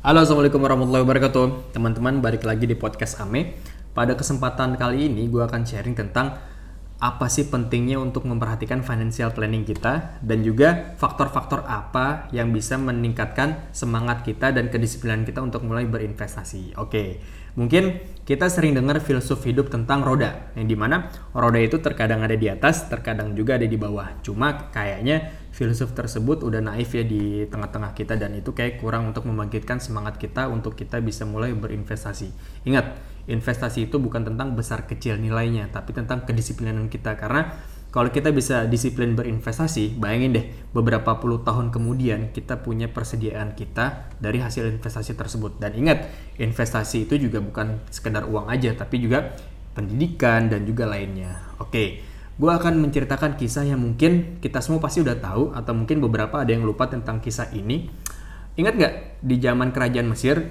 Halo, Assalamualaikum warahmatullahi wabarakatuh. Teman-teman, balik lagi di podcast Ame. Pada kesempatan kali ini, gue akan sharing tentang apa sih pentingnya untuk memperhatikan financial planning kita dan juga faktor-faktor apa yang bisa meningkatkan semangat kita dan kedisiplinan kita untuk mulai berinvestasi. Oke, mungkin kita sering dengar filsuf hidup tentang roda, yang di mana roda itu terkadang ada di atas, terkadang juga ada di bawah. Cuma kayaknya filsuf tersebut udah naif ya di tengah-tengah kita dan itu kayak kurang untuk membangkitkan semangat kita untuk kita bisa mulai berinvestasi. Ingat, investasi itu bukan tentang besar kecil nilainya, tapi tentang kedisiplinan kita karena kalau kita bisa disiplin berinvestasi, bayangin deh beberapa puluh tahun kemudian kita punya persediaan kita dari hasil investasi tersebut. Dan ingat, investasi itu juga bukan sekedar uang aja, tapi juga pendidikan dan juga lainnya. Oke, gue akan menceritakan kisah yang mungkin kita semua pasti udah tahu atau mungkin beberapa ada yang lupa tentang kisah ini. Ingat nggak di zaman kerajaan Mesir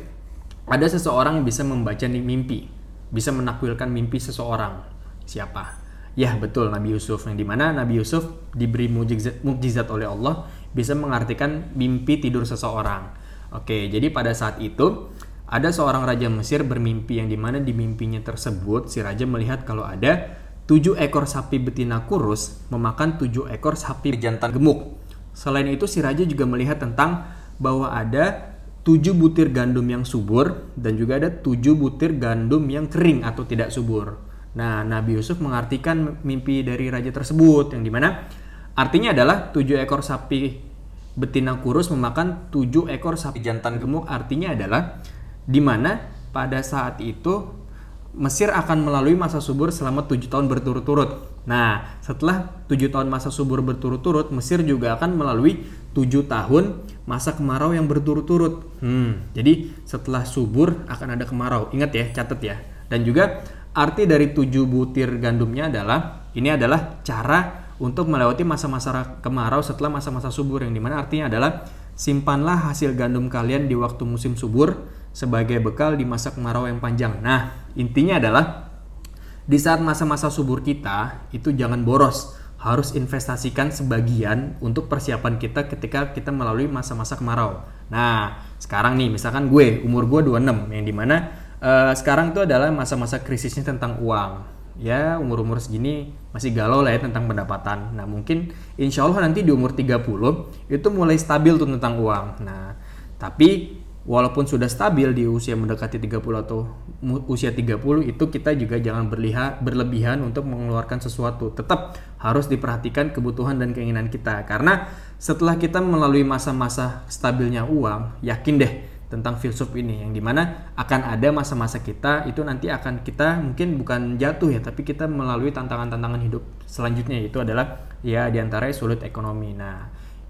ada seseorang yang bisa membaca mimpi, bisa menakwilkan mimpi seseorang. Siapa? Ya betul Nabi Yusuf yang di mana Nabi Yusuf diberi mukjizat, mukjizat oleh Allah bisa mengartikan mimpi tidur seseorang. Oke, jadi pada saat itu ada seorang raja Mesir bermimpi yang di mana di mimpinya tersebut si raja melihat kalau ada tujuh ekor sapi betina kurus memakan tujuh ekor sapi jantan gemuk. Selain itu, si raja juga melihat tentang bahwa ada tujuh butir gandum yang subur dan juga ada tujuh butir gandum yang kering atau tidak subur. Nah, Nabi Yusuf mengartikan mimpi dari raja tersebut yang di mana artinya adalah tujuh ekor sapi betina kurus memakan tujuh ekor sapi jantan gemuk artinya adalah di mana pada saat itu Mesir akan melalui masa subur selama tujuh tahun berturut-turut. Nah, setelah tujuh tahun masa subur berturut-turut, Mesir juga akan melalui tujuh tahun masa kemarau yang berturut-turut. Hmm, jadi setelah subur akan ada kemarau. Ingat ya, catat ya. Dan juga arti dari tujuh butir gandumnya adalah ini adalah cara untuk melewati masa-masa kemarau setelah masa-masa subur yang di mana artinya adalah simpanlah hasil gandum kalian di waktu musim subur sebagai bekal di masa kemarau yang panjang. Nah, intinya adalah di saat masa-masa subur kita itu jangan boros, harus investasikan sebagian untuk persiapan kita ketika kita melalui masa-masa kemarau. Nah, sekarang nih misalkan gue umur gue 26 yang di mana uh, sekarang itu adalah masa-masa krisisnya tentang uang. Ya umur-umur segini masih galau lah ya tentang pendapatan. Nah mungkin insya Allah nanti di umur 30 itu mulai stabil tuh tentang uang. Nah tapi walaupun sudah stabil di usia mendekati 30 atau usia 30 itu kita juga jangan berlihat berlebihan untuk mengeluarkan sesuatu. Tetap harus diperhatikan kebutuhan dan keinginan kita karena setelah kita melalui masa-masa stabilnya uang, yakin deh tentang filsuf ini yang di mana akan ada masa-masa kita itu nanti akan kita mungkin bukan jatuh ya tapi kita melalui tantangan-tantangan hidup selanjutnya itu adalah ya di antara sulit ekonomi. Nah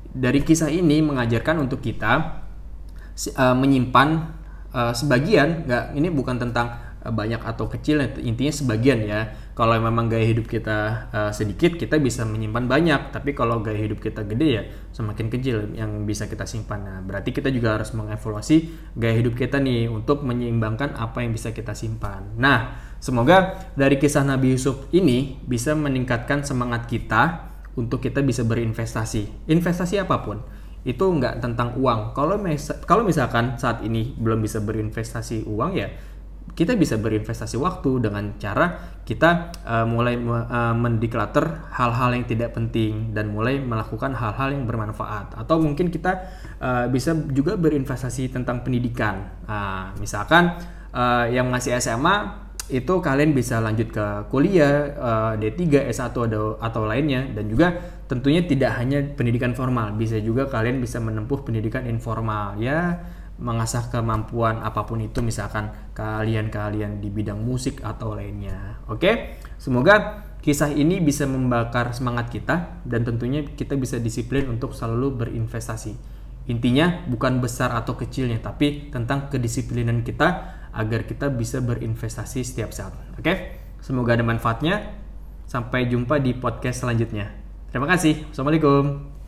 dari kisah ini mengajarkan untuk kita uh, menyimpan uh, sebagian nggak ini bukan tentang uh, banyak atau kecil intinya sebagian ya. Kalau memang gaya hidup kita uh, sedikit kita bisa menyimpan banyak. Tapi kalau gaya hidup kita gede ya semakin kecil yang bisa kita simpan. Nah berarti kita juga harus mengevaluasi gaya hidup kita nih untuk menyeimbangkan apa yang bisa kita simpan. Nah semoga dari kisah Nabi Yusuf ini bisa meningkatkan semangat kita untuk kita bisa berinvestasi. Investasi apa pun itu nggak tentang uang. Kalau kalau misalkan saat ini belum bisa berinvestasi uang ya kita bisa berinvestasi waktu dengan cara kita uh, mulai uh, mendeklater hal-hal yang tidak penting dan mulai melakukan hal-hal yang bermanfaat atau mungkin kita uh, bisa juga berinvestasi tentang pendidikan. Uh, misalkan uh, yang masih SMA itu kalian bisa lanjut ke kuliah uh, D3, S1 atau atau lainnya dan juga tentunya tidak hanya pendidikan formal, bisa juga kalian bisa menempuh pendidikan informal ya mengasah kemampuan apa pun itu misalkan kalian-kalian di bidang musik atau lainnya. Oke, semoga kisah ini bisa membakar semangat kita dan tentunya kita bisa disiplin untuk selalu berinvestasi. Intinya bukan besar atau kecilnya tapi tentang kedisiplinan kita agar kita bisa berinvestasi setiap saat. Oke, semoga ada manfaatnya. Sampai jumpa di podcast selanjutnya. Terima kasih. Assalamualaikum.